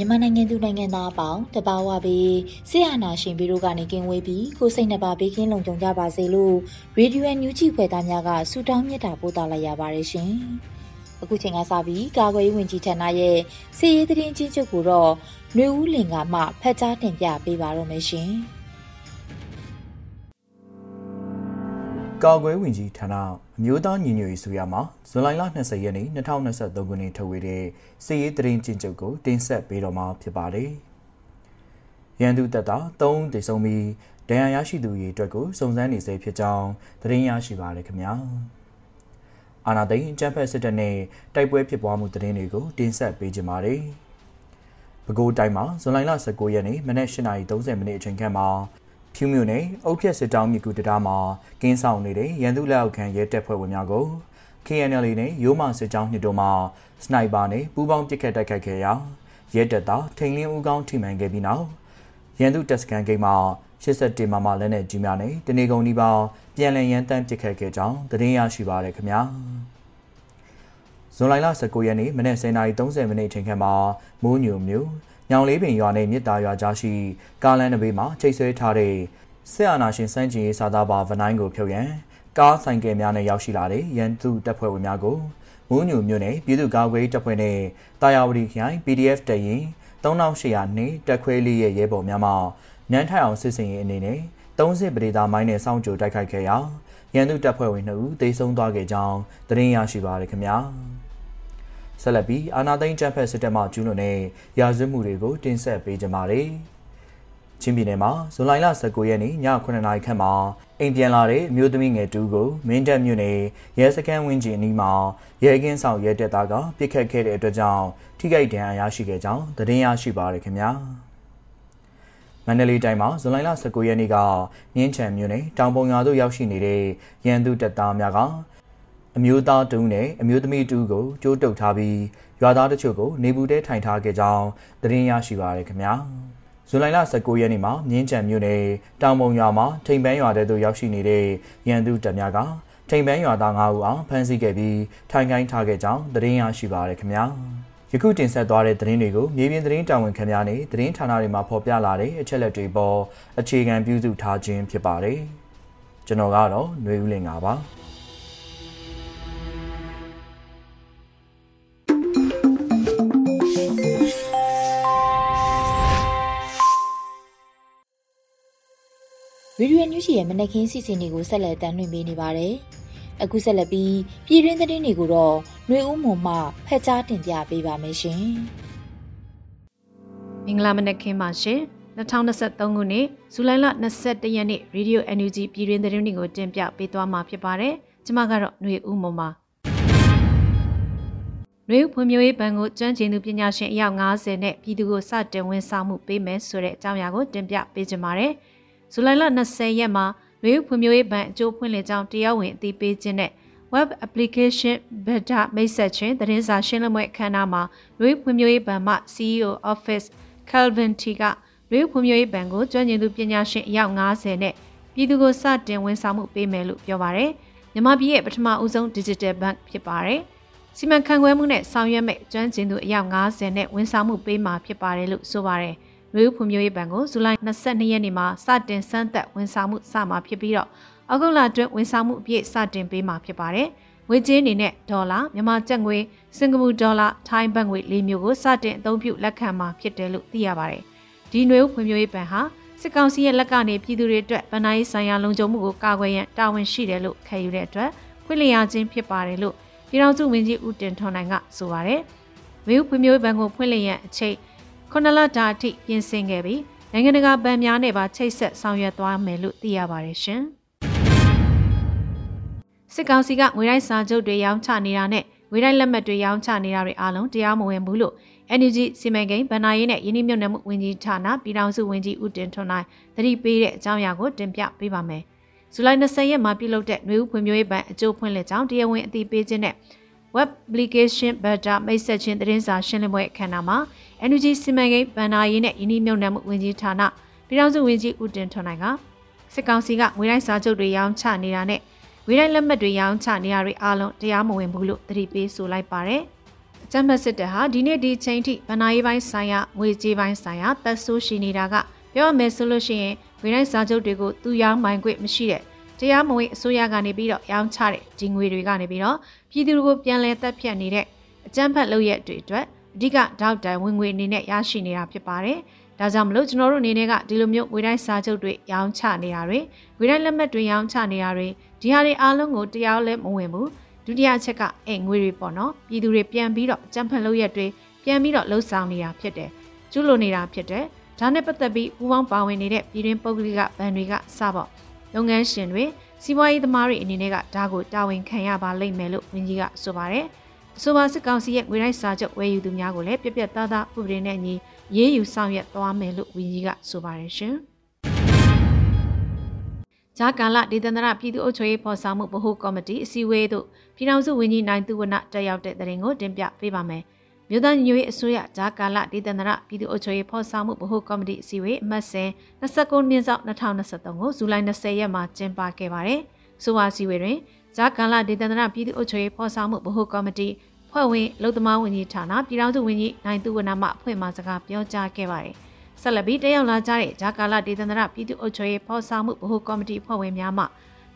မြန်မာနိုင်ငံသူနိုင်ငံသားအပေါင်းတဘာဝပြီးဆရာနာရှင်ပြီးတို့ကနေကင်းဝေးပြီးကိုစိတ်နှပါဘေးကင်းလုံခြုံကြပါစေလို့ရေဒီယိုအန်ယူဂျီဖွယ်သားများကဆုတောင်းမြတ်တာပို့သလိုက်ရပါတယ်ရှင်။အခုချိန်ကစပြီးကာကွယ်ရေးဝန်ကြီးဌာနရဲ့စီရေးသတင်းချင်းချုပ်ကိုတော့ຫນွေဦးလင်ကမှဖတ်ကြားတင်ပြပေးပါတော့မယ်ရှင်။ ကာကွယ်ဝင်ကြီးဌာနအမျိုးသားညီညွတ်ရေးဆိုရမှာဇွန်လ20ရက်နေ့2023ခုနှစ်ထုတ်ဝေတဲ့စစ်ရေးသတင်းကျဉ်းချုပ်ကိုတင်ဆက်ပေးတော့မှာဖြစ်ပါတယ်။ရန်သူတပ်သား3ဦးသေဆုံးပြီးဒဏ်ရာရရှိသူတွေအတွက်ကိုစုံစမ်းနေစေဖြစ်ကြောင်းသတင်းရရှိပါရခင်ဗျာ။အာနာသိန်းကျန်းဖက်စစ်တပ်နဲ့တိုက်ပွဲဖြစ်ပွားမှုသတင်းတွေကိုတင်ဆက်ပေးကြပါမယ်။ပဲခူးတိုင်းမှာဇွန်လ19ရက်နေ့မနက်8:30မိနစ်အချိန်ခန့်မှာ ဖြူးမြို့နယ်အုတ်ဖြက်စစ်တောင်းမြကူတံတားမှာကင်းဆောင်နေတဲ့ရန်သူလက်အောက်ခံရဲတပ်ဖွဲ့ဝင်များကို KNL နဲ့ရိုးမစစ်ကြောင်းနှစ်တို့မှစနိုက်ပါနဲ့ပူးပေါင်းပစ်ခတ်တိုက်ခိုက်ခဲ့ရာရဲတပ်သားထိန်လင်းဦးကောင်းထိမှန်ခဲ့ပြီးနောက်ရန်သူတပ်စခန်းဂိတ်မှာ81မမလက်နဲ့ကြီးများနဲ့တနေကုန်ဒီပေါင်းပြန်လည်ရန်တမ်းပစ်ခတ်ခဲ့ကြောင်းသတင်းရရှိပါရခင်ဗျာဇွန်လ19ရက်နေ့မနက်10:30မိနစ်အချိန်ခန့်မှာမိုးညိုမျိုး ညောင်လေးပင်ရွာနဲ့မြစ်တာရွာကြားရှိကားလမ်းတစ်ဘေးမှာချိတ်ဆွဲထားတဲ့စစ်အာဏာရှင်စန့်ကျင်ရေးစာသားပါဗနိုင်းကိုဖြုတ်ရန်ကားဆိုင်ကယ်များနဲ့ရောက်ရှိလာတဲ့ရန်သူတပ်ဖွဲ့ဝင်များကိုမုံညူမြို့နယ်ပြည်သူ့ကာကွယ်တပ်ဖွဲ့နဲ့တာယာဝတီခိုင် PDF တရင်3800နှင့်တက်ခွဲလေးရဲ့ရဲဘော်များမှနန်းထိုင်အောင်စစ်စင်ရေးအနေနဲ့30ပရိသာမိုင်းနဲ့စောင့်ကြိုတိုက်ခိုက်ခဲ့ရာရန်သူတပ်ဖွဲ့ဝင်2ဦးသေဆုံးသွားခဲ့ကြောင်းသတင်းရရှိပါရခင်ဗျာ။ ဆက်လက်ပြီးအာနာသိန်းကျန်းဖက်စစ်တပ်မှကျူးလွန်တဲ့ရာဇဝတ်မှုတွေကိုတင်ဆက်ပေးကြပါမယ်။ချင်းပြည်နယ်မှာဇွန်လ19ရက်နေ့ည9:00နာရီခန့်မှာအိမ်ပြန်လာတဲ့အမျိုးသမီးငယ်တူကိုမင်းတပ်မြို့နယ်ရဲစခန်းဝင်းကျင်အနီးမှာရဲကင်းဆောင်ရဲတပ်သားကပြစ်ခတ်ခဲ့တဲ့အတွက်ကြောင့်ထိခိုက်ဒဏ်ရာရရှိခဲ့ကြောင်းသတင်းရရှိပါရခင်ဗျာ။မန္တလေးတိုင်းမှာဇွန်လ19ရက်နေ့ကမြင်းချံမြို့နယ်တောင်ပုံရွာသို့ရောက်ရှိနေတဲ့ရန်သူတပ်သားများက အမျိုးသားတူနဲ့အမျိုးသမီးတူကိုကြိုးတုပ်ထားပြီးရွာသားတချို့ကိုနေဘူးတဲထိုင်ထားခဲ့ကြောင်းသတင်းရရှိပါရခင်ဗျာဇူလိုင်လ19ရက်နေ့မှာမြင်းချံမြို့နယ်တောင်ပုံရွာမှာထိန်ပန်းရွာတဲသို့ရောက်ရှိနေတဲ့ရန်သူတပ်များကထိန်ပန်းရွာသား9ဦးအောင်ဖမ်းဆီးခဲ့ပြီးထိုင်ခိုင်းထားခဲ့ကြောင်းသတင်းရရှိပါရခင်ဗျာယခုတင်ဆက်သွားတဲ့သတင်းတွေကိုမြေပြင်သတင်းတာဝန်ခံများနဲ့သတင်းဌာနတွေမှာဖော်ပြလာတဲ့အချက်လက်တွေပေါ်အခြေခံပြုစုထားခြင်းဖြစ်ပါတယ်ကျွန်တော်ကတော့ຫນွေဦးလင်ပါ ဗီဒီယိုညွှန်ရဲ့မနက်ခင်းစီစဉ်တွေကိုဆက်လက်တင်ပြနေပါတယ်။အခုဆက်လက်ပြီးပြည်တွင်းသတင်းတွေကိုတော့ຫນွေဦးမုံမှဖက်ကြားတင်ပြပေးပါမယ်ရှင်။မင်္ဂလာမနက်ခင်းပါရှင်။2023ခုနှစ်ဇူလိုင်လ22ရက်နေ့ရေဒီယို NUG ပြည်တွင်းသတင်းတွေကိုတင်ပြပေးသွားမှာဖြစ်ပါတယ်။ကျွန်မကတော့ຫນွေဦးမုံပါ။နွေဖွံ့ဖြိုးရေးဘဏ်ကိုကျွမ်းကျင်သူပညာရှင်အယောက်90နဲ့ပြည်သူကိုစတင်ဝန်ဆောင်မှုပေးမယ်ဆိုတဲ့အကြောင်းအရာကိုတင်ပြပေးကြပါမယ်။ ဇူလိုင်လ20ရက်မှာလူ့ဖွံ့ဖြိုးရေးဘဏ်အကျိုးဖွင့်လှစ်ကြောင်းတရားဝင်အသိပေးခြင်းနဲ့ web application beta မိတ်ဆက်ခြင်းသတင်းစာရှင်းလင်းပွဲအခမ်းအနားမှာလူ့ဖွံ့ဖြိုးရေးဘဏ်မှ CEO Office Calvin T ကလူ့ဖွံ့ဖြိုးရေးဘဏ်ကိုကျွမ်းကျင်သူပညာရှင်အယောက်90နဲ့ပြည်သူကိုစတင်ဝန်ဆောင်မှုပေးမယ်လို့ပြောပါရယ်မြန်မာပြည်ရဲ့ပထမဦးဆုံး digital bank ဖြစ်ပါတယ်စီမံခန့်ခွဲမှုနဲ့ဆောင်ရွက်မဲ့ကျွမ်းကျင်သူအယောက်90နဲ့ဝန်ဆောင်မှုပေးမှာဖြစ်ပါတယ်လို့ဆိုပါတယ်။ လူ့ဖွံ့ဖြိုးရေးဘဏ်ကိုဇူလိုင်22ရက်နေ့မှာစတင်စမ်းသပ်ဝန်ဆောင်မှုစမှာဖြစ်ပြီးတော့အောက်တိုဘာအတွင်းဝန်ဆောင်မှုအပြည့်စတင်ပေးမှာဖြစ်ပါတယ်။ငွေကြေးအနေနဲ့ဒေါ်လာမြန်မာကျပ်ငွေစင်ကာပူဒေါ်လာထိုင်းဘတ်ငွေ၄မျိုးကိုစတင်အသုံးပြုလက်ခံမှာဖြစ်တယ်လို့သိရပါတယ်။ဒီຫນွေဦးဖွံ့ဖြိုးရေးဘဏ်ဟာစစ်ကောင်စီရဲ့လက်ကနေပြည်သူတွေအတွက်ဗဏ္ဍာရေးဆိုင်ရာလုံခြုံမှုကိုကာကွယ်ရန်တာဝန်ရှိတယ်လို့ခံယူတဲ့အတွက်ခွင့်လျာခြင်းဖြစ်ပါတယ်လို့ပြည်ထောင်စုဝန်ကြီးဦးတင်ထွန်းနိုင်ကဆိုပါတယ်။ဝေဦးဖွံ့ဖြိုးရေးဘဏ်ကိုဖွင့်လှစ်ရန်အချိန် ခုနှစ်လတာအထိပြင်ဆင်ခဲ့ပြီးနိုင်ငံတကာဗန်များနဲ့ပါချိတ်ဆက်ဆောင်ရွက်သွားမယ်လို့သိရပါတယ်ရှင်။စစ်ကောင်စီကငွေရိုက်စာချုပ်တွေရောင်းချနေတာနဲ့ငွေရိုက်လက်မှတ်တွေရောင်းချနေတာတွေအားလုံးတရားမဝင်ဘူးလို့ NUG စီမံကိန်းဗဏ္ဍာရေးနဲ့ယင်းနှမြုပ်နှံမှုဝန်ကြီးဌာနပြည်ထောင်စုဝန်ကြီးဦးတင်ထွန်းနိုင်သတိပေးတဲ့အကြောင်းအရာကိုတင်ပြပေးပါမယ်။ဇူလိုင်20ရက်မှာပြုလုပ်တဲ့ຫນွေဦးဖွံ့ဖြိုးရေးဘဏ်အကျိုးဖွင့်လှစ်ကြောင်းတရားဝင်အသိပေးခြင်းနဲ့ web application beta မိတ်ဆက်ခြင်းသတင်းစာရှင်းလင်းပွဲအခမ်းအနားမှာ NUG စီမံကိန်းဗဏ္ဍာရေးနဲ့ယင်းနှမြုပ်နှံမှုဝန်ကြီးဌာနပြည်ထောင်စုဝန်ကြီးဦးတင်ထွန်းနိုင်ကစစ်ကောင်စီကငွေရိုက်စာချုပ်တွေရောင်းချနေတာနဲ့ဝေးတိုင်းလက်မှတ်တွေရောင်းချနေရတွေအားလုံးတရားမဝင်ဘူးလို့သတိပေးဆိုလိုက်ပါတယ်။အကြမ်းဖက်စစ်တပ်ဟာဒီနေ့ဒီချိန်ထိဗဏ္ဍာရေးပိုင်းဆိုင်ရာငွေကြေးပိုင်းဆိုင်ရာသက်ဆိုးရှိနေတာကပြောရမယ်ဆိုလို့ရှိရင်ဝေးတိုင်းစာချုပ်တွေကိုသူရောင်းမိုင်ခွင့်မရှိတဲ့တရားမဝင်အစိုးရကနေပြီးတော့ရောင်းချတဲ့ဒီငွေတွေကနေပြီးတော့ပြည်သူတွေကိုပြန်လည်တက်ဖြတ်နေတဲ့အကြမ်းဖက်လုပ်ရက်တွေအတွက် အဓိကတောက်တိုင်ဝင်ငွေအနေနဲ့ရရှိနေတာဖြစ်ပါတယ်။ဒါကြောင့်မလို့ကျွန်တော်တို့အနေနဲ့ကဒီလိုမျိုးငွေတိုင်းစာချုပ်တွေရောင်းချနေတာတွေငွေတိုင်းလက်မှတ်တွေရောင်းချနေတာတွေဒီဟာတွေအားလုံးကိုတရားလည်းမဝင်ဘူးဒုတိယအချက်ကအဲငွေတွေပေါ့နော်ပြည်သူတွေပြန်ပြီးတော့ကြံဖက်လုပ်ရက်တွေပြန်ပြီးတော့လှုပ်ဆောင်နေတာဖြစ်တယ်ကျူးလွန်နေတာဖြစ်တယ်ဒါနဲ့ပတ်သက်ပြီးပူးပေါင်းပါဝင်နေတဲ့ပြည်တွင်းပုဂ္ဂလိကဗန်တွေကစပေါ့လုပ်ငန်းရှင်တွေစီးပွားရေးသမားတွေအနေနဲ့ကဒါကိုတာဝန်ခံရပါလိမ့်မယ်လို့ဝန်ကြီးကဆိုပါတယ် အဆိုပါစစ်ကောင်စီရဲ့ငွေတိုင်းစာချုပ်ဝယ်ယူသူများကိုလည်းပြက်ပြက်သားသားဥပဒေနဲ့ညီရေးယူဆောင်ရွက်သွားမယ်လို့ဝန်ကြီးကဆိုပါတယ်ရှင်။ဂျာကာလဒေသန္တရပြည်သူ့အုပ်ချုပ်ရေးဖော်ဆောင်မှုဗဟိုကော်မတီအစည်းအဝေးသို့ပြည်ထောင်စုဝန်ကြီးနိုင်သူဝနတက်ရောက်တဲ့တဲ့ရင်ကိုတင်ပြပေးပါမယ်။မြို့သားညွေအစိုးရဂျာကာလဒေသန္တရပြည်သူ့အုပ်ချုပ်ရေးဖော်ဆောင်မှုဗဟိုကော်မတီအစည်းအဝေးအမှတ်စဉ်29မြင်းဆောင်2023ကိုဇူလိုင်20ရက်မှာကျင်းပခဲ့ပါတယ်။ဆိုပါအစည်းအဝေးတွင်ဂျာကာလဒေသန္တရပြည်သူ့အုပ်ချုပ်ရေးဖော်ဆောင်မှုဗဟိုကော်မတီ ဖွဲ့ဝင်လုံသမားဝန်ကြီးဌာနပြည်ထောင်စုဝန်ကြီးနိုင်သူဝနမှအဖွဲ့မှစကားပြောကြားခဲ့ပါတယ်။ဆက်လက်ပြီးတက်ရောက်လာကြတဲ့ဂျာကာလာဒေသန္တရပြည်သူ့အုပ်ချုပ်ရေးဖော်ဆောင်မှုဗဟိုကော်မတီဖွဲ့ဝင်များမှ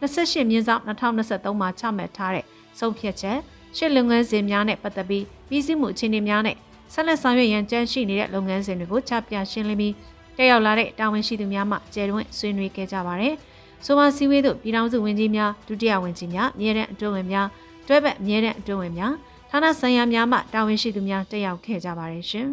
28မြင်းဆောင်2023မှာချမှတ်ထားတဲ့ဆုံးဖြတ်ချက်ရှစ်လုပ်ငန်းစဉ်များနဲ့ပတ်သက်ပြီးပြည်စည်းမှုအခြေအနေများနဲ့ဆက်လက်ဆောင်ရွက်ရန်ကြံရှိနေတဲ့လုပ်ငန်းစဉ်တွေကိုချပြရှင်းလင်းပြီးတက်ရောက်လာတဲ့တာဝန်ရှိသူများမှကျယ်တွင်ဆွေးနွေးခဲ့ကြပါတယ်။ဆိုပါစည်းဝေးသို့ပြည်ထောင်စုဝန်ကြီးများဒုတိယဝန်ကြီးများအမြဲတမ်းအတွင်းဝင်များတွဲဘက်အမြဲတမ်းအတွင်းဝင်များ ဌာနဆိုင်ရာများမှတာဝန်ရှိသူများတက်ရောက်ခဲ့ကြပါတယ်ရှင်။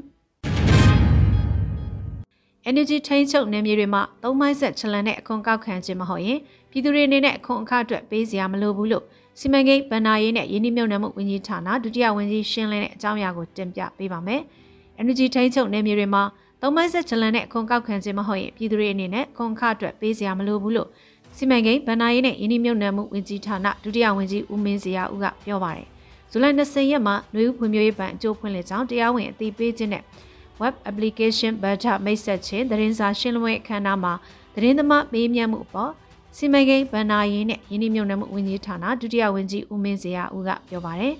Energy ထိန်းချုပ်နယ်မြေတွေမှာသုံးမိုင်းဆက်ချလန်တဲ့အခွန်ကောက်ခံခြင်းမဟုတ်ရင်ပြည်သူတွေအနေနဲ့အခွန်အခအတွက်ပေးစရာမလိုဘူးလို့စီမံကိန်းဗဏ္ဍာရေးနဲ့ယင်းနှမြုံနယ်မှုဝန်ကြီးဌာနဒုတိယဝန်ကြီးရှင်းလင်းတဲ့အကြောင်းအရာကိုတင်ပြပေးပါမယ်။ Energy ထိန်းချုပ်နယ်မြေတွေမှာသုံးမိုင်းဆက်ချလန်တဲ့အခွန်ကောက်ခံခြင်းမဟုတ်ရင်ပြည်သူတွေအနေနဲ့အခွန်အခအတွက်ပေးစရာမလိုဘူးလို့စီမံကိန်းဗဏ္ဍာရေးနဲ့ယင်းနှမြုံနယ်မှုဝန်ကြီးဌာနဒုတိယဝန်ကြီးဦးမင်းစရာဦးကပြောပါတယ်။ ဇူလိုင်20ရက်မှာနှွေဦးဖွံ့ဖြိုးရေးဘဏ်အကျိုးဖွင့်လှစ်ကြောင်းတရားဝင်အသိပေးခြင်းနဲ့ web application beta မိတ်ဆက်ခြင်းသတင်းစာရှင်းလင်းပွဲအခမ်းအနားမှာသတင်းသမားမေးမြန်းမှုအပေါ်စီမံကိန်းဗဏ္ဍာရေးနဲ့ယင်းနှမြုံနယ်မှုဝန်ကြီးဌာနဒုတိယဝန်ကြီးဦးမင်းစရာဦးကပြောပါတယ်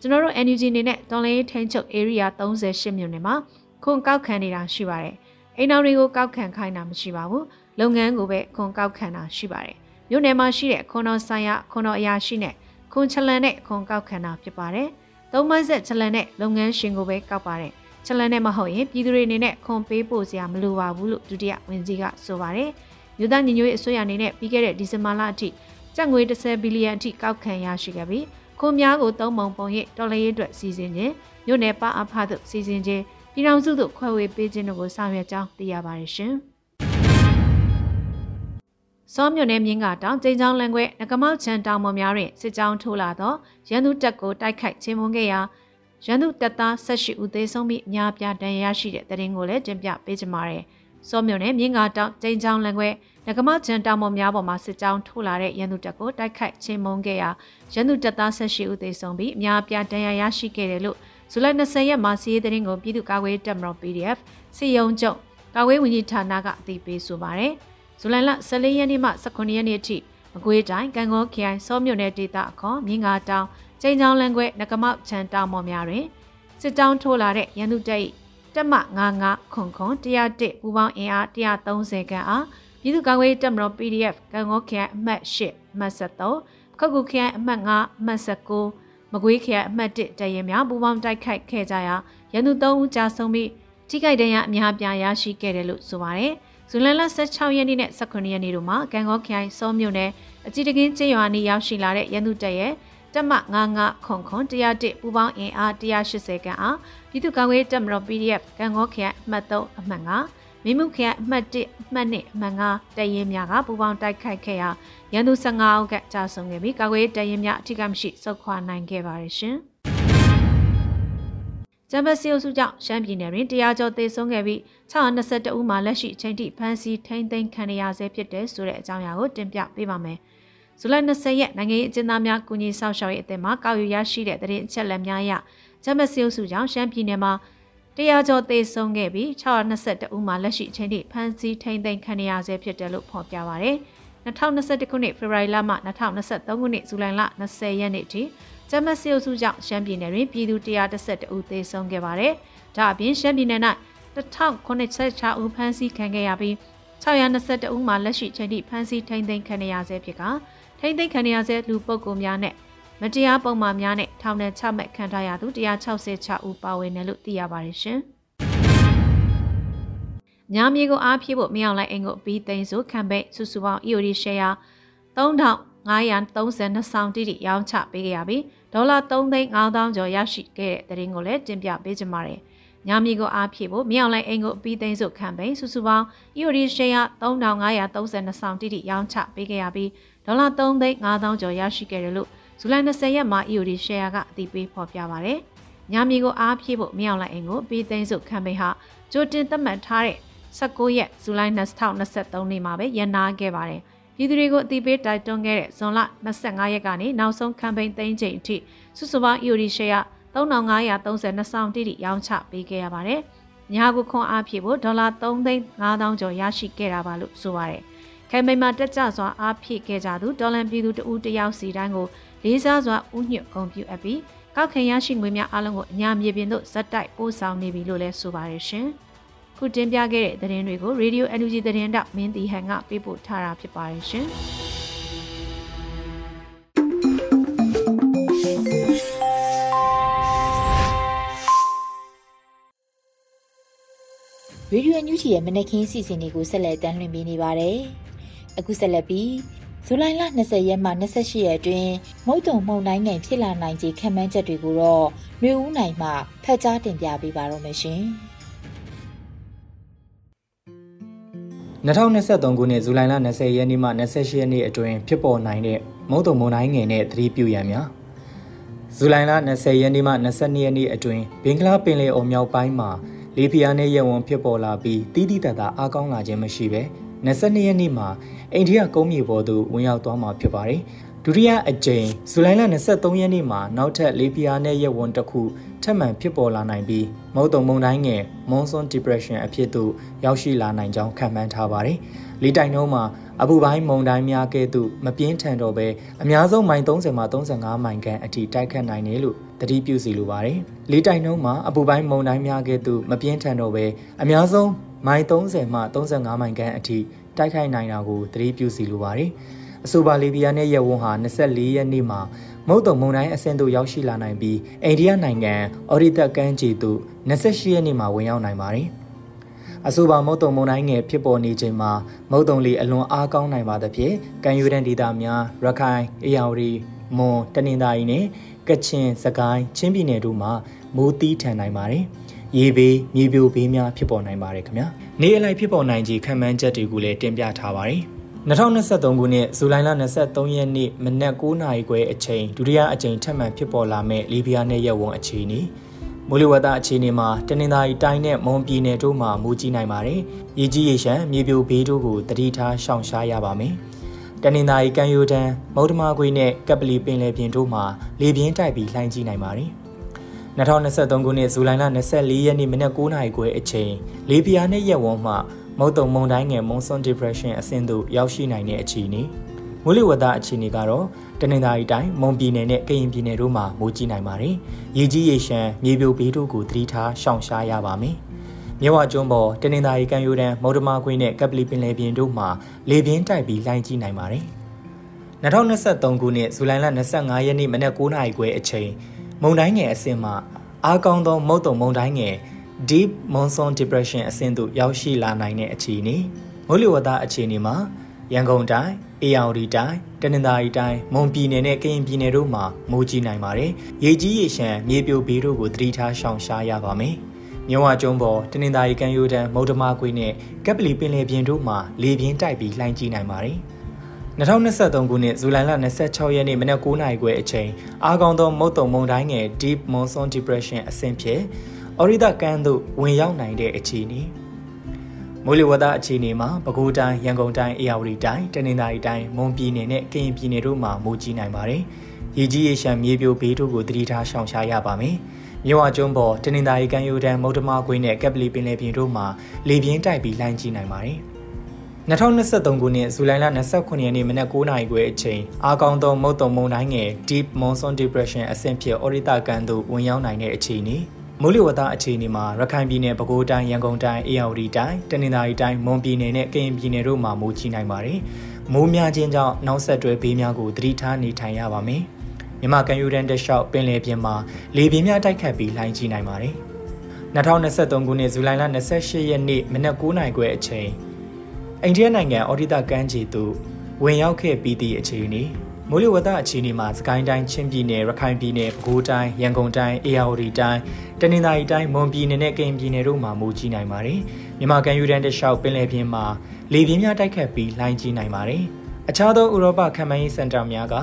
ကျွန်တော်တို့ NUG အနေနဲ့တော်လေးထိန်ချုပ် area 38မြို့နယ်မှာခွန်ကောက်ခံနေတာရှိပါတယ်အိမ်တော်တွေကိုကောက်ခံခိုင်းတာမရှိပါဘူးလုပ်ငန်းကိုပဲခွန်ကောက်ခံတာရှိပါတယ်မြို့နယ်မှာရှိတဲ့ခွန်တော်ဆိုင်ရာခွန်တော်အရာရှိနဲ့ ခွန်ချလန်နဲ့ခွန်ကောက်ခံတာဖြစ်ပါတယ်။သုံးမိုင်းဆက်ချလန်နဲ့လုပ်ငန်းရှင်ကိုပဲကောက်ပါတယ်။ချလန်နဲ့မဟုတ်ရင်ပြည်သူတွေအနေနဲ့ခွန်ပေးဖို့စရာမလိုပါဘူးလို့ဒုတိယဝန်ကြီးကဆိုပါတယ်။မြို့သားညီညွတ်ရေးအစိုးရအနေနဲ့ပြီးခဲ့တဲ့ဒီဇင်ဘာလအထိကျပ်ငွေ30ဘီလီယံအထိကောက်ခံရရှိခဲ့ပြီးခွန်များကိုသုံးပုံပုံရိပ်တော်လှန်ရေးအတွက်စီစဉ်ခြင်းမြို့နယ်ပအဖသို့စီစဉ်ခြင်းပြည်ထောင်စုသို့ခွဲဝေပေးခြင်းတို့ကိုဆောင်ရွက်ကြောင်းသိရပါတယ်ရှင်။ စောမြို့နယ်မြင်းကတောင်ကျင်းချောင်းလန်ခွဲငကမောက်ချန်တောင်ပေါ်များတွင်စစ်ကြောင်းထိုးလာသောရန်သူတပ်ကိုတိုက်ခိုက်ချင်းမွန်ခဲ့ရာရန်သူတပ်သား18ဦးသေဆုံးပြီးအများပြားဒဏ်ရာရရှိတဲ့တဲ့ရင်ကိုလည်းတင်ပြပေးကြပါရယ်။စောမြို့နယ်မြင်းကတောင်ကျင်းချောင်းလန်ခွဲငကမောက်ချန်တောင်ပေါ်များပေါ်မှာစစ်ကြောင်းထိုးလာတဲ့ရန်သူတပ်ကိုတိုက်ခိုက်ချင်းမွန်ခဲ့ရာရန်သူတပ်သား18ဦးသေဆုံးပြီးအများပြားဒဏ်ရာရရှိခဲ့တယ်လို့ဇူလိုင်20ရက်မှာစီးရဲတဲ့ရင်ကိုပြည်သူ့ကာကွယ်တပ်မတော် PDF စီယုံကျုံကာကွယ်ဝင်ကြီးဌာနကအသိပေးဆိုပါရယ်။ ဇူလိုင်လ14ရက်နေ့မှ18ရက်နေ့အထိမကွေးတိုင်းကံကောခရိုင်စောမြို့နယ်ဒေသအခေါ်မြင်းငါတောင်ကျိန်ချောင်းလန်းခွဲနကမောက်ချန်တောင်မော်များတွင်စစ်တောင်းထိုးလာတဲ့ရန်သူတပ်တက်မ99ခွန်ခွန်101ပူပေါင်းအင်အား130ခန့်အားပြည်သူ့ကာကွယ်တပ်မတော် PDF ကံကောခရိုင်အမှတ်8အမှတ်73ခောက်ကူခရိုင်အမှတ်9အမှတ်19မကွေးခရိုင်အမှတ်1တရင်များပူးပေါင်းတိုက်ခိုက်ခဲ့ကြရာရန်သူ3ဦးကြာဆုံးပြီးထိခိုက်ဒဏ်ရာအများပြားရရှိခဲ့တယ်လို့ဆိုပါတယ်။ ဇူလိုင်လ16ရက်နေ့နဲ့18ရက်နေ့တို့မှာကံကောခရိုင်စောမြို့နယ်အကြည်တကင်းကျေးရွာနီရောက်ရှိလာတဲ့ရန်သူတပ်ရဲ့တက်မ99ခွန်ခွန်101ပူပေါင်းအင်အား180ခန်းအားပြည်သူ့ကာကွယ်တပ်မတော် PDF ကံကောခရိုင်အမှတ်3အမှတ်9မိမှုခရိုင်အမှတ်1အမှတ်2အမှတ်9တရင်များကပူပေါင်းတိုက်ခိုက်ခဲ့ရာရန်သူ15ဦးကကြာဆုံးခဲ့ပြီးကာကွယ်တရင်များအထူးကမရှိစုခွာနိုင်ခဲ့ပါတယ်ရှင်။ ဂျမ်ဘစီအုပ်စုကြောင့်ရှမ်းပြည်နယ်တွင်တရားကျော်သေဆုံးခဲ့ပြီး622ဦးမှလက်ရှိအချိန်ထိဖမ်းဆီးထိန်းသိမ်းခံရဆဲဖြစ်တဲ့ဆိုတဲ့အကြောင်းအရာကိုတင်ပြပေးပါမယ်။ဇူလိုင်20ရက်နိုင်ငံရေးအကျဉ်းသားများကုညီဆောက်ရှောက်ရေးအသင်းမှကောက်ယူရရှိတဲ့သတင်းအချက်အလက်များအရဂျမ်ဘစီအုပ်စုကြောင့်ရှမ်းပြည်နယ်မှာတရားကျော်သေဆုံးခဲ့ပြီး622ဦးမှလက်ရှိအချိန်ထိဖမ်းဆီးထိန်းသိမ်းခံရဆဲဖြစ်တယ်လို့ဖော်ပြပါရယ်။2021ခုနှစ်ဖေဖော်ဝါရီလမှ2023ခုနှစ်ဇူလိုင်လ20ရက်နေ့ထိ ဂျမစီအုပ်စုကြောင့်ရှမ်းပြည်နယ်တွင်ပြည်သူ112ဦးသေဆုံးခဲ့ပါတယ်။ဒါအပြင်ရှမ်းပြည်နယ်၌1096ဦးဖမ်းဆီးခံခဲ့ရပြီး622ဦးမှလက်ရှိချိန်ထိဖမ်းဆီးထိန်းသိမ်းခံရဆဲဖြစ်ကထိန်းသိမ်းခံရဆဲလူပုဂ္ဂိုလ်များနဲ့မတရားပုံမှားများနဲ့ထောင်ဒဏ်ချမှတ်ခံထားရသူ166ဦးပါဝင်တယ်လို့သိရပါတယ်ရှင်။ညာမြေကိုအားဖြည့်ဖို့မရောက်လိုက်အင်ကိုပြီးသိန်းစုခံပိတ်စုစုပေါင်း EOD share 3000 932ဆောင်တိတိရောင်းချပေးခဲ့ရပြီးဒေါ်လာ3သိန်း9000ကျော်ရရှိခဲ့တဲ့သတင်းကိုလည်းတင်ပြပေးကြပါမယ်။ညမီကိုအားဖြည့်ဖို့မြောင်လိုက်အိမ်ကိုအပြီးသိမ်းစုခံပိန်စုစုပေါင်း EOD ရှယ်ယာ3532ဆောင်တိတိရောင်းချပေးခဲ့ရပြီးဒေါ်လာ3သိန်း9000ကျော်ရရှိခဲ့တယ်လို့ဇူလိုင်20ရက်မှာ EOD ရှယ်ယာကအတည်ပြုဖော်ပြပါရတယ်။ညမီကိုအားဖြည့်ဖို့မြောင်လိုက်အိမ်ကိုအပြီးသိမ်းစုခံပိန်ဟာကြိုတင်သတ်မှတ်ထားတဲ့19ရက်ဇူလိုင်2023နေ့မှာပဲရန်နာခဲ့ပါတယ်။ ပြည်သူတွေကိုအသိပေးတိုက်တွန်းခဲ့တဲ့ဇွန်လ25ရက်ကနေနောက်ဆုံး campaign သိမ်းချိန်အထိစုစုပေါင်း EOD share 3532ဆောင်တိတိရောင်းချပေးခဲ့ရပါတယ်။ညာကိုခွန်အားဖြည့်ဖို့ဒေါ်လာ3သိန်း5000ကျော်ရရှိခဲ့တာပါလို့ဆိုပါတယ်။ကမ်ပိန်းမှာတက်ကြစွာအားဖြည့်ခဲ့ကြသူဒေါ်လန်ပြည်သူတဦးတယောက်စီတိုင်းကိုလေးစားစွာဥညွတ်ဂုဏ်ပြုအပ်ပြီးကောက်ခင်ရရှိငွေများအလုံးကိုအညာမြေပြင်သို့ဇက်တိုက်ပို့ဆောင်နေပြီလို့လည်းဆိုပါတယ်ရှင်။ ခုတင်ပြခဲ့တဲ့သတင်းတွေကို Radio NUG သတင်းတောက်မင်းတီဟန်ကပေးပို့ထားတာဖြစ်ပါတယ်ရှင်။ရေဒီယိုညူချီရဲ့မနက်ခင်းစီစဉ်တွေကိုဆက်လက်တင်ပြနေပါတယ်။အခုဆက်လက်ပြီးဇူလိုင်လ20ရက်မှ28ရက်အတွင်းမုတ်တုံမုန်တိုင်းငယ်ဖြစ်လာနိုင်ခြေခံမှန်းချက်တွေကိုတော့မျိုးဦးနိုင်မှဖတ်ကြားတင်ပြပေးပါတော့မရှင်။ 2023ခုနှစ်ဇူလိုင်လ20ရက်နေ့မှ28ရက်နေ့အတွင်းဖြစ်ပေါ်နိုင်တဲ့မုတ်တုံမုန်တိုင်းငယ်နဲ့သတိပြုရန်များဇူလိုင်လ20ရက်နေ့မှ22ရက်နေ့အတွင်းဘင်္ဂလားပင်လယ်အော်မြောက်ပိုင်းမှာလေပြင်းနဲ့ရဲဝန်ဖြစ်ပေါ်လာပြီးတီးတီးတတ်တာအားကောင်းလာခြင်းမရှိဘဲ22ရက်နေ့မှာအိန္ဒိယကုန်းမြေပေါ်သို့ဝင်ရောက်သွားမှာဖြစ်ပါတယ် ဒုတိယအကြိမ်ဇူလိုင်လ23ရက်နေ့မှာနောက်ထပ်လေပြင်းနဲ့ရဲဝန်တစ်ခုထပ်မံဖြစ်ပေါ်လာနိုင်ပြီးမုတ်တုံမုန်တိုင်းငယ် Monsoon Depression အဖြစ်သို့ရောက်ရှိလာနိုင်ကြောင်းခန့်မှန်းထားပါတယ်။လေတိုင်နှုန်းမှာအပူပိုင်းမုန်တိုင်းများကဲ့သို့မပြင်းထန်တော့ဘဲအများဆုံးမိုင်30မှ35မိုင်ခန့်အထိတိုက်ခတ်နိုင်တယ်လို့သတိပြုစီလိုပါတယ်။လေတိုင်နှုန်းမှာအပူပိုင်းမုန်တိုင်းများကဲ့သို့မပြင်းထန်တော့ဘဲအများဆုံးမိုင်30မှ35မိုင်ခန့်အထိတိုက်ခိုက်နိုင်တာကိုသတိပြုစီလိုပါတယ်။ အဆိုပါလီဘီယာနဲ့ရဲဝွန်ဟာ24ရက်နေ့မှာမုတ်တုံမုန်တိုင်းအဆင့်သို့ရောက်ရှိလာနိုင်ပြီးအိန္ဒိယနိုင်ငံအော်ရီသက်ကမ်းခြေသို့28ရက်နေ့မှာဝင်ရောက်နိုင်ပါတယ်။အဆိုပါမုတ်တုံမုန်တိုင်းငယ်ဖြစ်ပေါ်နေချိန်မှာမုတ်တုံလေအလွန်အားကောင်းနိုင်ပါသဖြင့်ကံယူရန်ဒေသများရခိုင်၊အေရဝတီ၊မွန်၊တနင်္သာရီနဲ့ကချင်၊စကိုင်း၊ချင်းပြည်နယ်တို့မှာမိုးသီးထန်နိုင်ပါတယ်။ရေဘေးမြေပြိုဘေးများဖြစ်ပေါ်နိုင်ပါတယ်ခင်ဗျာ။နေအလိုက်ဖြစ်ပေါ်နိုင်ခြေခံမှန်းချက်တွေကိုလည်းတင်ပြထားပါတယ်။ 2023ခုနှစ်ဇူလိုင်လ23ရက်နေ့မနက်9:00နာရီခွဲအချိန်ဒုတိယအကြိမ်ထပ်မံဖြစ်ပေါ်လာမဲ့လီဘီယာနယ်ရဲ့ဝန်အခြေအနေမိုးလေဝသအခြေအနေမှာတနင်္သာရီတိုင်းနဲ့မွန်ပြည်နယ်တို့မှာမူကြီးနိုင်ပါတယ်။ရေကြီးရေရှမ်းမြေပြိုဘေးတို့ကိုတတိထားရှောင်ရှားရပါမယ်။တနင်္သာရီကမ်းရိုးတန်းမုတ်တမခွေနဲ့ကပလီပင်လယ်ပြင်တို့မှာလေပြင်းတိုက်ပြီးလှိုင်းကြီးနိုင်ပါတယ်။2023ခုနှစ်ဇူလိုင်လ24ရက်နေ့မနက်9:00နာရီခွဲအချိန်လေပြာနဲ့ရက်ဝန်းမှ မုတ်တုံမုန်တိုင်းငယ် Monsoon Depression အဆင့်သို့ရောက်ရှိနိုင်တဲ့အခြေအနေမိုးလေဝသအခြေအနေကတော့တနင်္သာရီတိုင်းမွန်ပြည်နယ်နဲ့ကရင်ပြည်နယ်တို့မှာမိုးကြီးနိုင်ပါတယ်။ရေကြီးရေရှမ်းမြေပြိုဘေးတို့ကိုသတိထားရှောင်ရှားရပါမယ်။မြဝကျွန်းပေါ်တနင်္သာရီကမ်းရိုးတန်းမုဒ္ဓမာခွင်းနဲ့ကပလီပင်လယ်ပြင်တို့မှာလေပြင်းတိုက်ပြီးလှိုင်းကြီးနိုင်ပါတယ်။2023ခုနှစ်ဇူလိုင်လ25ရက်နေ့မနက်9:00နာရီခွဲအချိန်မုန်တိုင်းငယ်အဆင့်မှအားကောင်းသောမုတ်တုံမုန်တိုင်းငယ် Deep Monsoon Depression အဆင့်သို့ရောက်ရှိလာနိုင်တဲ့အခြေအနေမိုးလေဝသအခြေအနေမှာရန်ကုန်တိုင်းအေရဝတီတိုင်းတနင်္သာရီတိုင်းမွန်ပြည်နယ်နဲ့ကရင်ပြည်နယ်တို့မှာမိုးကြီးနိုင်ပါတယ်။ရေကြီးရေရှမ်းမြေပြိုဘေးတို့ကိုသတိထားရှောင်ရှားရပါမယ်။မြဝကျုံပေါ်တနင်္သာရီကမ်းရိုးတန်းမုဒ္ဓမာကွေနဲ့ကပ်ပလီပင်လယ်ပြင်တို့မှာလေပြင်းတိုက်ပြီးလှိုင်းကြီးနိုင်ပါတယ်။2023ခုနှစ်ဇူလိုင်လ26ရက်နေ့မနက်9:00နာရီခွဲအချိန်အားကောင်းသောမုတ်တုံမုန်တိုင်းငယ် Deep Monsoon Depression အဆင့်ဖြင့် အော်ရီဒါကန်သို့ဝင်ရောက်နိုင်တဲ့အခြေအနေမိုးလေဝသအခြေအနေမှာပဲခူးတိုင်းရန်ကုန်တိုင်းအေရဝတီတိုင်းတနင်္သာရီတိုင်းမွန်ပြည်နယ်နဲ့ကရင်ပြည်နယ်တို့မှာမိုးကြီးနိုင်ပါတယ်။ရေကြီးရေရှမ်းမြေပြိုဘေးတို့ကိုသတိထားရှောင်ရှားရပါမယ်။မြဝကျွန်းပေါ်တနင်္သာရီကမ်းရိုးတန်းမုတ်တမကွင်းနဲ့ကက်ပလီပင်လယ်ပြင်တို့မှာလေပြင်းတိုက်ပြီးလှိုင်းကြီးနိုင်ပါတယ်။2023ခုနှစ်ဇူလိုင်လ29ရက်နေ့မနက်9:00နာရီခွဲအချိန်အားကောင်းသောမုတ်တုံမုန်တိုင်းငယ် Deep Monsoon Depression အဆင့်ဖြစ်အော်ရီတာကန်သို့ဝင်ရောက်နိုင်တဲ့အခြေအနေ မိုးလေဝသအခြေအနေမှာရခိုင်ပြည်နယ်ပဲခူးတိုင်းရန်ကုန်တိုင်းအေရဝတီတိုင်းတနင်္သာရီတိုင်းမွန်ပြည်နယ်နဲ့ကရင်ပြည်နယ်တို့မှာမိုးကြီးနိုင်ပါတယ်။မိုးများခြင်းကြောင့်နောက်ဆက်တွဲဘေးများကိုသတိထားနေထိုင်ရပါမယ်။မြမကန်ယူရန်တလျှောက်ပင်လယ်ပြင်မှာလေပြင်းများတိုက်ခတ်ပြီးလှိုင်းကြီးနိုင်ပါတယ်။2023ခုနှစ်ဇူလိုင်လ28ရက်နေ့မနက်9:00နာရီခွဲအချိန်အိန္ဒိယနိုင်ငံအော်ဒီတာကမ်းခြေသို့ဝင်ရောက်ခဲ့ပြီးသည့်အခြေအနေ မိုးလေဝသအခြေအနေမှာစကိုင်းတိုင်းချင်းပြည်နယ်ရခိုင်ပြည်နယ်ပဲခူးတိုင်းရန်ကုန်တိုင်းအေရဝတီတိုင်းတနင်္သာရီတိုင်းမွန်ပြည်နယ်နဲ့ကရင်ပြည်နယ်တို့မှာမိုးကြီးနိုင်ပါတယ်မြန်မာကန်ယူရန်တလျှောက်ပင်လယ်ပြင်မှာလေပြင်းများတိုက်ခတ်ပြီးလှိုင်းကြီးနိုင်ပါတယ် အခြားသောဥရောပခံမှန်းရေးစင်တာများက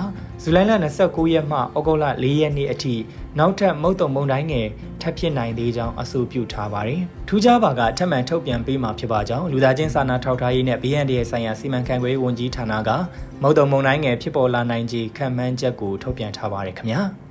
ဇူလိုင်လ29ရက်မှဩဂုတ်လ4ရက်နေ့အထိနောက်ထပ်မုတ်တုံမုန်တိုင်းငယ်ထပ်ဖြစ်နိုင်သေးကြောင်းအဆိုပြုထားပါတယ်။ထူးခြားပါကထပ်မံထုတ်ပြန်ပေးမှာဖြစ်ပါကြောင်းလူသားချင်းစာနာထောက်ထားရေးနဲ့ BND ရဲ့ဆိုင်ရာစီမံခန့်ခွဲရေးဝန်ကြီးဌာနကမုတ်တုံမုန်တိုင်းငယ်ဖြစ်ပေါ်လာနိုင်ခြေခံမှန်းချက်ကိုထုတ်ပြန်ထားပါတယ်ခင်ဗျာ။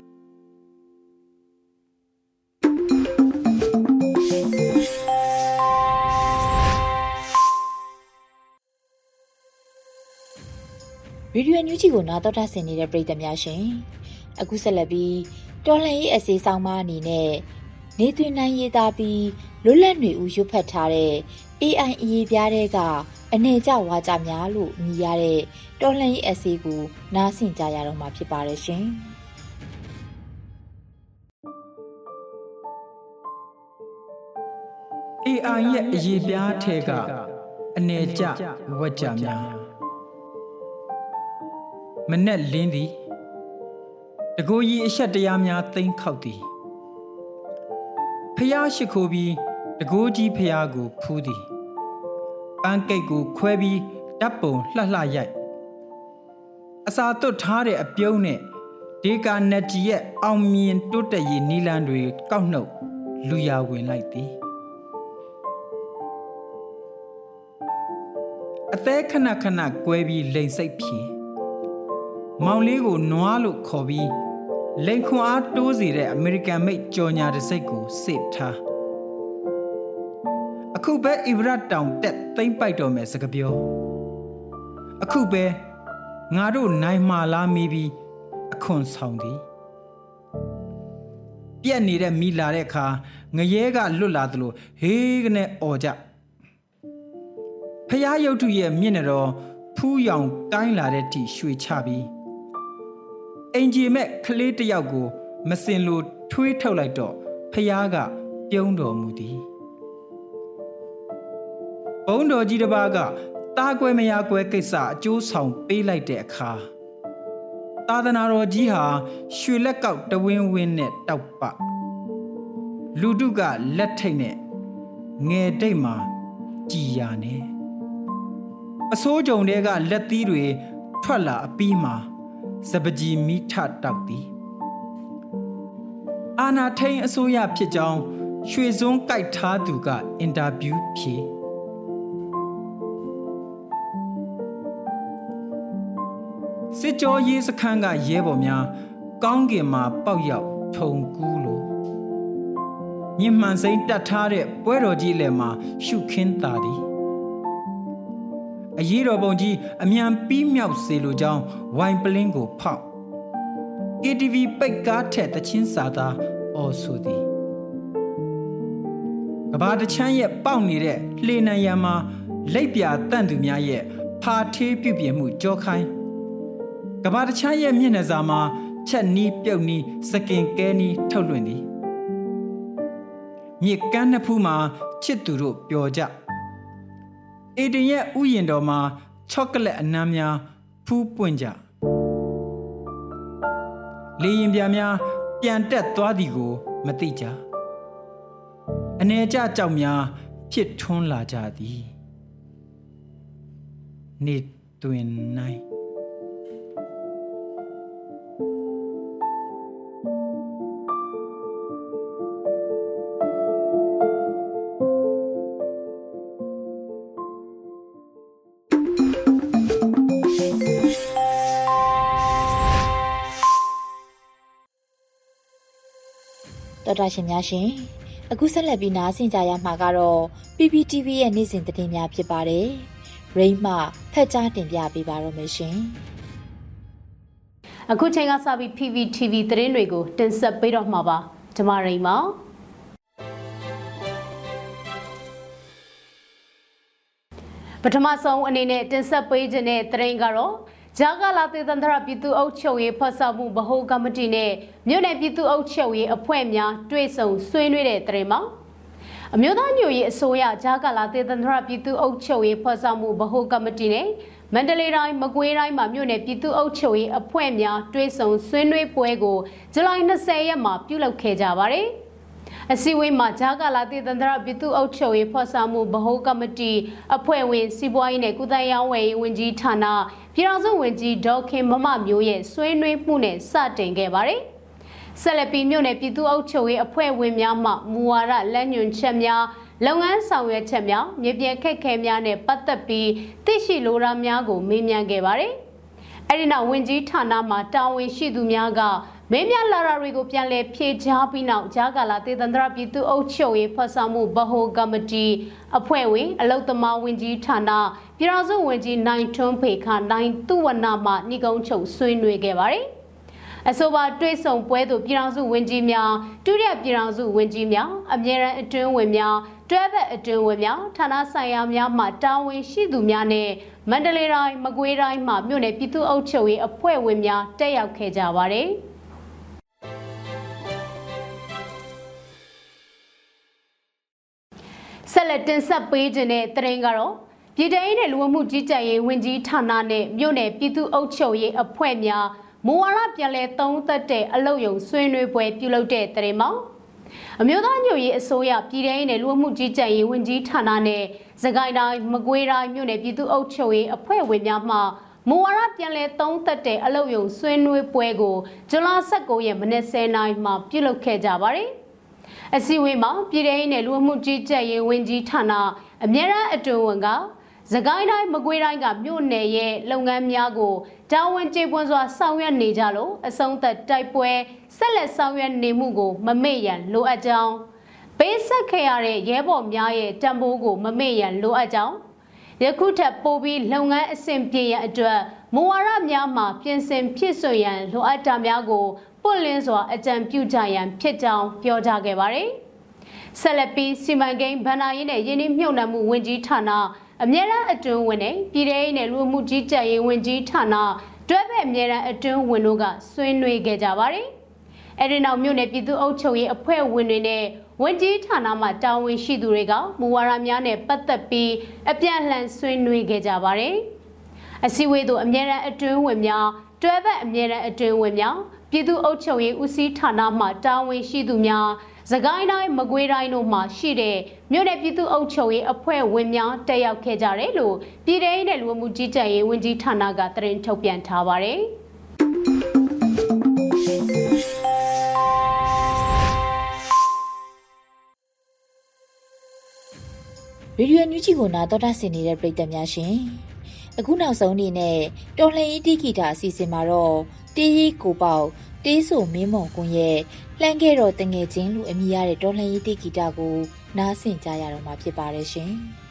ရေဒီယိုညူးချီကိုနားတော်တာဆင်နေတဲ့ပရိသတ်များရှင်အခုဆက်လက်ပြီးတော်လှန်ရေးအစီဆောင်မအနေနဲ့နေသွင်းနိုင်ရေးသားပြီးလွတ်လပ်နေဦးရွတ်ဖတ်ထားတဲ့ AI အရေးပြားတဲ့ကအနေကြဝါကြများလို့မြည်ရတဲ့တော်လှန်ရေးအစီကိုနားဆင်ကြရတော့မှာဖြစ်ပါတယ်ရှင် AI ရဲ့အရေးပြားထဲကအနေကြဝါကြများ မနဲ့လင်းသည်တကိုကြီးအဆက်တရားများသိမ့်ခောက်သည်ဖျားရှိခိုးပြီးတကိုကြီးဖျားကိုဖူးသည်ပန်းကိတ်ကိုခွဲပြီးတပ်ပုံလှလှရိုက်အစာသွတ်ထားတဲ့အပြုံးနဲ့ဒေကာနက်ကြီးရဲ့အောင်မြင်တိုးတက်ရေးနီလန်းတွေကောက်နှုတ်လူရဝင်လိုက်သည်အသေးခဏခဏကွဲပြီးလိန်စိတ်ဖြည် မောင်လေးကိုနွားလို့ခေါ်ပြီးလိန်ခွန်အားတိုးစေတဲ့အမေရိကန်မိတ်ကြော်ညာတစ်စိတ်ကိုစစ်ထားအခုပဲဣဗရတ်တောင်တက်သိမ့်ပိုက်တော်မယ်စကပြောအခုပဲငါတို့နိုင်မှာလားမီးပြီးအခွန်ဆောင်သည်ပြက်နေတဲ့မိလာတဲ့အခါငရဲကလွတ်လာသလိုဟေးကနေអော်ကြဖះရုပ်ထုရဲ့မျက်နှာတော်ဖူးရောင်ကိုင်းလာတဲ့ထိရွှေချပြီး အင်ဂျီမဲ့ကလေးတယောက်ကို မစင်လိုထွေးထုတ်လိုက်တော့ဖះကပြုံးတော်မူသည်ဘုံတော်ကြီးတစ်ပါးကတားကွဲမရကွဲကိစ္စအကျိုးဆောင်ပေးလိုက်တဲ့အခါသာသနာတော်ကြီးဟာရွှေလက်ကောက်တဝင်းဝင်းနဲ့တောက်ပလူတုကလက်ထိတ်နဲ့ငယ်တိတ်မှာကြည်ရနဲ့အစိုးကြုံတွေကလက်သီးတွေထွက်လာအပြီးမှာ စပကြီးမိထတောက်သည်အာနာထိန်အစိုးရဖြစ်ကြောင်းရွှေစွန်းကြိုက်ထားသူကအင်တာဗျူးဖြေစစ်ကြောရေးစခန်းကရဲဘော်များကောင်းကင်မှာပေါက်ရောက်ထုံကူးလို့မြင့်မှန်စိမ့်တတ်ထားတဲ့ပွဲတော်ကြီးလည်းမှာရှုခင်းတာသည် အရေးတော်ပုံကြီးအမြန်ပြီးမြောက်စေလိုကြောင်းဝိုင်ပလင်းကိုဖောက် KTV ပိတ်ကားထက်တချင်းစာသားအော်ဆိုသည်ကဘာတချမ်းရဲ့ပေါက်နေတဲ့လှေနံရံမှာလက်ပြတန့်သူများရဲ့ဖာထေးပြုပြင်မှုကြောခိုင်းကဘာတချမ်းရဲ့မျက်နှာစာမှာချက်နီးပြုတ်နီးစကင်ကဲနီးထုတ်လွှင့်သည်မြစ်ကမ်းနှစ်ဖူးမှာချစ်သူတို့ပျော်ကြ အေဒင်ရဲ့ဥယျင်တော်မှာချောကလက်အနမ်းများဖူးပွင့်ကြလေရင်ပြာများပြန်တက်သွားသည်ကို မသိကြအနေကြကြောက်များဖြစ်ထွန်းလာကြသည်နေတွင်နိုင် တော်တာရှင်များရှင်အခုဆက်လက်ပြီးနားဆင်ကြရမှာကတော့ PPTV ရဲ့နေ့စဉ်သတင်းများဖြစ်ပါတယ်။ရိမ့်မှဖက်ကြားတင်ပြပေးပါတော့မယ်ရှင်။အခုချိန်ကစပြီး PPTV သတင်းတွေကိုတင်ဆက်ပေးတော့မှာပါ။ကျွန်မရိမ့်ပါပထမဆုံးအနေနဲ့တင်ဆက်ပေးခြင်းတဲ့သတင်းကတော့ ဂျာကာလာတေသန္တရပြည်သူ့အုပ်ချုပ်ရေးဖတ်ဆောင်မှုဗဟိုကမတီနဲ့မြို့နယ်ပြည်သူ့အုပ်ချုပ်ရေးအဖွဲ့များတွဲဆုံဆွေးနွေးတဲ့တရင်မှာအမျိုးသားညွရေးအစိုးရဂျာကာလာတေသန္တရပြည်သူ့အုပ်ချုပ်ရေးဖတ်ဆောင်မှုဗဟိုကမတီနဲ့မန္တလေးတိုင်းမကွေးတိုင်းမှာမြို့နယ်ပြည်သူ့အုပ်ချုပ်ရေးအဖွဲ့များတွဲဆုံဆွေးနွေးပွဲကိုဇူလိုင်20ရက်မှာပြုလုပ်ခဲ့ကြပါတယ်။ အစည်းအဝေးမှာဂျာကာလာတည်တန္တရပြည်သူ့အုပ်ချုပ်ရေးဖော်ဆောင်မှုဗဟိုကမတီအဖွဲ့ဝင်စီးပွားရေးနဲ့ကုသရေးဝယ်ရေးဝန်ကြီးဌာနပြည်ထောင်စုဝန်ကြီးဒေါက်ခင်မမမျိုးရဲ့ဆွေးနွေးမှုနဲ့စတင်ခဲ့ပါတယ်။ဆက်လက်ပြီးမြို့နယ်ပြည်သူ့အုပ်ချုပ်ရေးအဖွဲ့ဝင်များမှမူဝါဒလမ်းညွှန်ချက်များလုပ်ငန်းဆောင်ရွက်ချက်များမြေပြင်ခက်ခဲများနဲ့ပတ်သက်ပြီးသိရှိလိုတာများကိုမေးမြန်းခဲ့ပါတယ်။အဲဒီနောက်ဝန်ကြီးဌာနမှတာဝန်ရှိသူများက မင်းမြလာရာတွေကိုပြန်လည်ဖြည့်ချပြီးနောက်ဂျာကာလာတေသန္တရပြည်သူ့အုပ်ချုပ်ရေးဖော်ဆောင်မှုဗဟိုကမတီအဖွဲ့ဝင်အလုတ်သမားဝင်ကြီးဌာနပြည်ထောင်စုဝင်ကြီးနိုင်ထွန်းဖေခနိုင်သူဝနမှဏိကုံးချုပ်ဆွေးနွေးခဲ့ပါတယ်အဆိုပါတွဲဆုံပွဲသို့ပြည်ထောင်စုဝင်ကြီးများတူရပြည်ထောင်စုဝင်ကြီးများအမြဲတမ်းအတွင်းဝင်များတွဲဘက်အတွင်းဝင်များဌာနဆိုင်ရာများမှတာဝန်ရှိသူများနဲ့မန္တလေးတိုင်းမကွေးတိုင်းမှမြို့နယ်ပြည်သူ့အုပ်ချုပ်ရေးအဖွဲ့ဝင်များတက်ရောက်ခဲ့ကြပါတယ်။ လက်တင်ဆက်ပေးခြင်းတဲ့တရင်ကတော့ပြည်ထောင်စုနဲ့လူဝမှုကြီးကြပ်ရေးဝန်ကြီးဌာနနဲ့မြို့နယ်ပြည်သူ့အုပ်ချုပ်ရေးအဖွဲ့များမူဝါဒပြန်လည်သုံးသပ်တဲ့အလုပ်ရုံဆွေးနွေးပွဲပြုလုပ်တဲ့တရင်မှာအမျိုးသားညွရေးအစိုးရပြည်ထောင်စုနဲ့လူဝမှုကြီးကြပ်ရေးဝန်ကြီးဌာနနဲ့စကိုင်းတိုင်းမကွေးတိုင်းမြို့နယ်ပြည်သူ့အုပ်ချုပ်ရေးအဖွဲ့ဝင်များမှမူဝါဒပြန်လည်သုံးသပ်တဲ့အလုပ်ရုံဆွေးနွေးပွဲကိုဇွန်လ19ရက်မနေ့10:00နာရီမှာပြုလုပ်ခဲ့ကြပါတယ်။ အစည်းအဝေးမှာပြည်ထောင်စုနယ်လူမှုကြီးကြပ်ရေးဝန်ကြီးဌာနအမြဲတမ်းအတွင်းဝန်ကစကိုင်းတိုင်းမကွေးတိုင်းကမြို့နယ်ရဲ့လုပ်ငန်းများကိုတာဝန်ကျေပွန်စွာဆောင်ရွက်နေကြလို့အဆုံးသက်တိုက်ပွဲဆက်လက်ဆောင်ရွက်နေမှုကိုမမေ့ရန်လိုအပ်ကြောင်းပေးဆက်ခဲ့ရတဲ့ရဲဘော်များရဲ့တံပိုးကိုမမေ့ရန်လိုအပ်ကြောင်းယခုထပ်ပိုပြီးလုပ်ငန်းအဆင့်ပြေရန်အတွက် မူဝါဒများမှာပြင်ဆင်ဖြစ်ဆွရန်လိုအပ်တာများကိုပွင့်လင်းစွာအကြံပြုကြရန်ဖြစ်ကြောင်းပြောကြားခဲ့ပါတယ်။ဆက်လက်ပြီးစီမံကိန်းဗဏ္ဍာရေးနဲ့ယင်းနှမြုပ်နှံမှုဝန်ကြီးဌာနအမြဲတမ်းအတွင်းဝင်နဲ့ပြည်ထောင်စုနဲ့လူမှုကြီးကြပ်ရေးဝန်ကြီးဌာနတွဲဘက်အမြဲတမ်းအတွင်းဝင်တို့ကဆွေးနွေးခဲ့ကြပါတယ်။အဲဒီနောက်မြို့နယ်ပြည်သူ့အုပ်ချုပ်ရေးအဖွဲ့ဝင်တွေနဲ့ဝန်ကြီးဌာနမှတာဝန်ရှိသူတွေကမူဝါဒများနဲ့ပတ်သက်ပြီးအပြန်အလှန်ဆွေးနွေးခဲ့ကြပါတယ်။ အစည်းအဝေးသို့အမြဲတမ်းအတွင်းဝင်များတွဲဘက်အမြဲတမ်းအတွင်းဝင်များပြည်သူ့အုပ်ချုပ်ရေးဦးစီးဌာနမှတာဝန်ရှိသူများသကိုင်းတိုင်းမကွေးတိုင်းတို့မှရှိတဲ့မြို့နယ်ပြည်သူ့အုပ်ချုပ်ရေးအဖွဲ့ဝင်များတက်ရောက်ခဲ့ကြတယ်လို့ပြည်ထောင်စုလူမှုကြီးကြပ်ရေးဝန်ကြီးဌာနကသတင်းထုတ်ပြန်ထားပါတယ်။ရေဒီယိုညူချီကိုနာတော်တာဆင်နေတဲ့ပရိသတ်များရှင် အခုနောက်ဆုံးအနေနဲ့တော်လှန်ရေးတိဂီတာအစီအစဉ်မှာတော့တေးရီကိုပေါက်တေးဆိုမင်းမုံကွန်းရဲ့လှမ်းခဲ့တော့တငယ်ချင်းလူအမိရတဲ့တော်လှန်ရေးတိဂီတာကိုနားဆင်ကြရတော့မှာဖြစ်ပါတယ်ရှင်။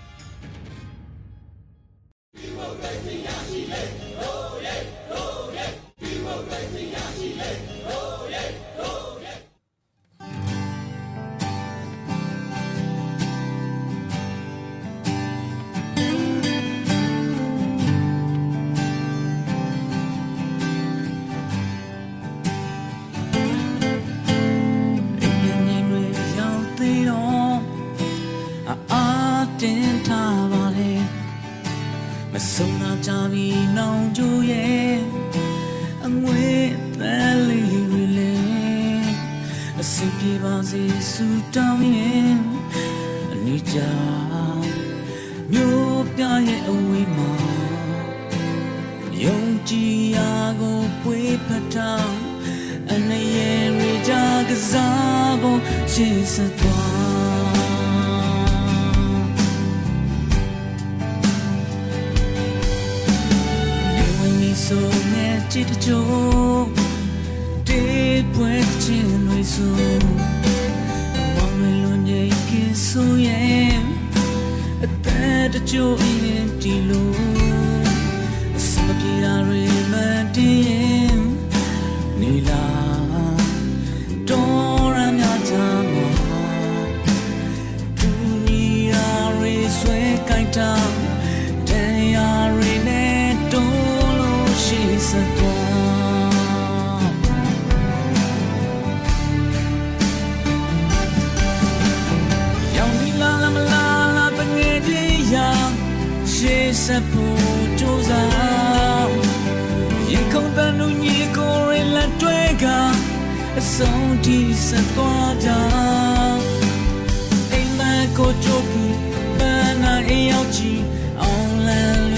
လောင်ကြရဲ့အငွေပန်းလေးတွေလေအစီပြေပါစေစူတောင်းရဲ့အနိကြမျိုးပြရဲ့အဝေးမှာယုံကြည်ရာကိုပွေးဖတ်ထောင်အနေရကြကစားဖို့ရှေ့ဆက် တချို့တေးပွဲချင်းတွေဆိုမောင်မလွန်ကြီးကဆိုရဲ့အသက်တချို့ ရှေးစဖို့ကြိုးစားရင်ခုန်တဲ့လူညီကိုရလက်တွေ့ကအဆုံးထိဆက်သွားကြအိမ်မက်ကိုကြိုးပြီးပန်းနာအိမ်ရောက်ကြည့်အောင်လန်း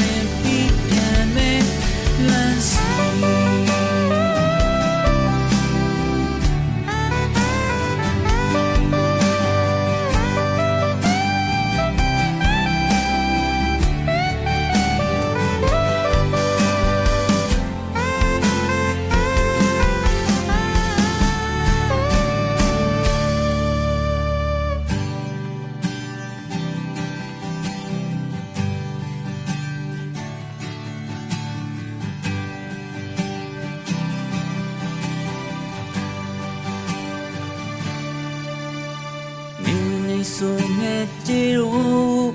ဆိုငယ်ကြည်တို့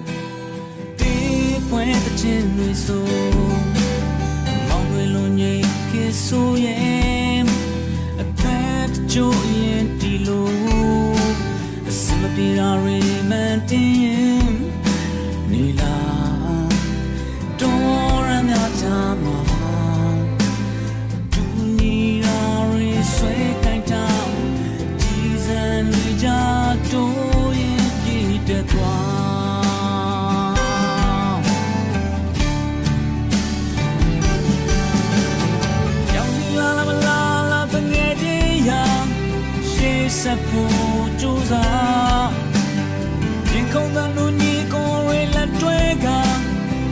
ဒီပွဲတဲ့ချင်းတွေဆိုမောင်တွေလုံးငယ်ကဆိုရဲ့အသက်ကြိုးရင်ဒီလို ဖို့ကြိုးစားရင်ခုန်တဲ့လူညီကိုရလက်တွဲက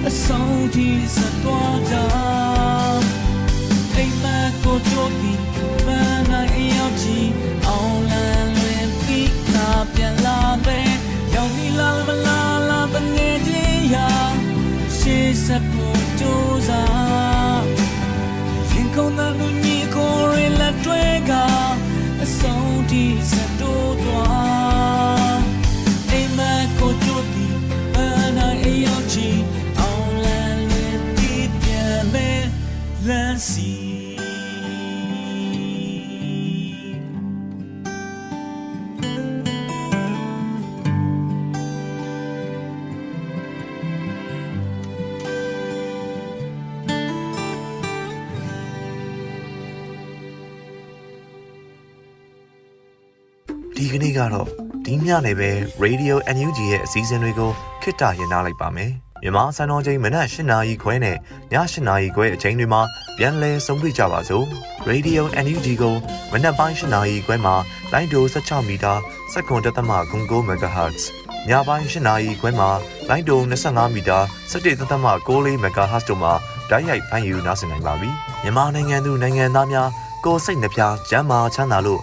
အဆုံးထိဆက်သွားကြအိမ်မက်ကိုကြိုးပြီးပန်းနိုင်အရောက်ကြည့်အောင်လန်းလွင်ပြီးနာပြန်လာပဲရောင်နီလာမလာလာတငယ်ချင်းရာရှေးဆက်ဖို့ကြိုးစား နေ့ကတော့ဒီညနေပဲ Radio NUG ရဲ့အစည်းအဝေးတွေကိုခਿੱတရနာလိုက်ပါမယ်မြန်မာစံတော်ချိန်မနက်၈နာရီခွဲနဲ့ည၈နာရီခွဲအချိန်တွေမှာပြန်လည်ဆုံးဖြတ်ကြပါစို့ Radio NUG ကိုမနက်ပိုင်း၈နာရီခွဲမှာလိုင်းဒို16မီတာစက္ကန့်တသမ9 MHz ညပိုင်း၈နာရီခွဲမှာလိုင်းဒို25မီတာ17သမ6 MHz တို့မှာဓာတ်ရိုက်ဖမ်းယူနားဆင်နိုင်ပါပြီမြန်မာနိုင်ငံသူနိုင်ငံသားများကိုယ်စိတ်နှပြကျန်းမာချမ်းသာလို့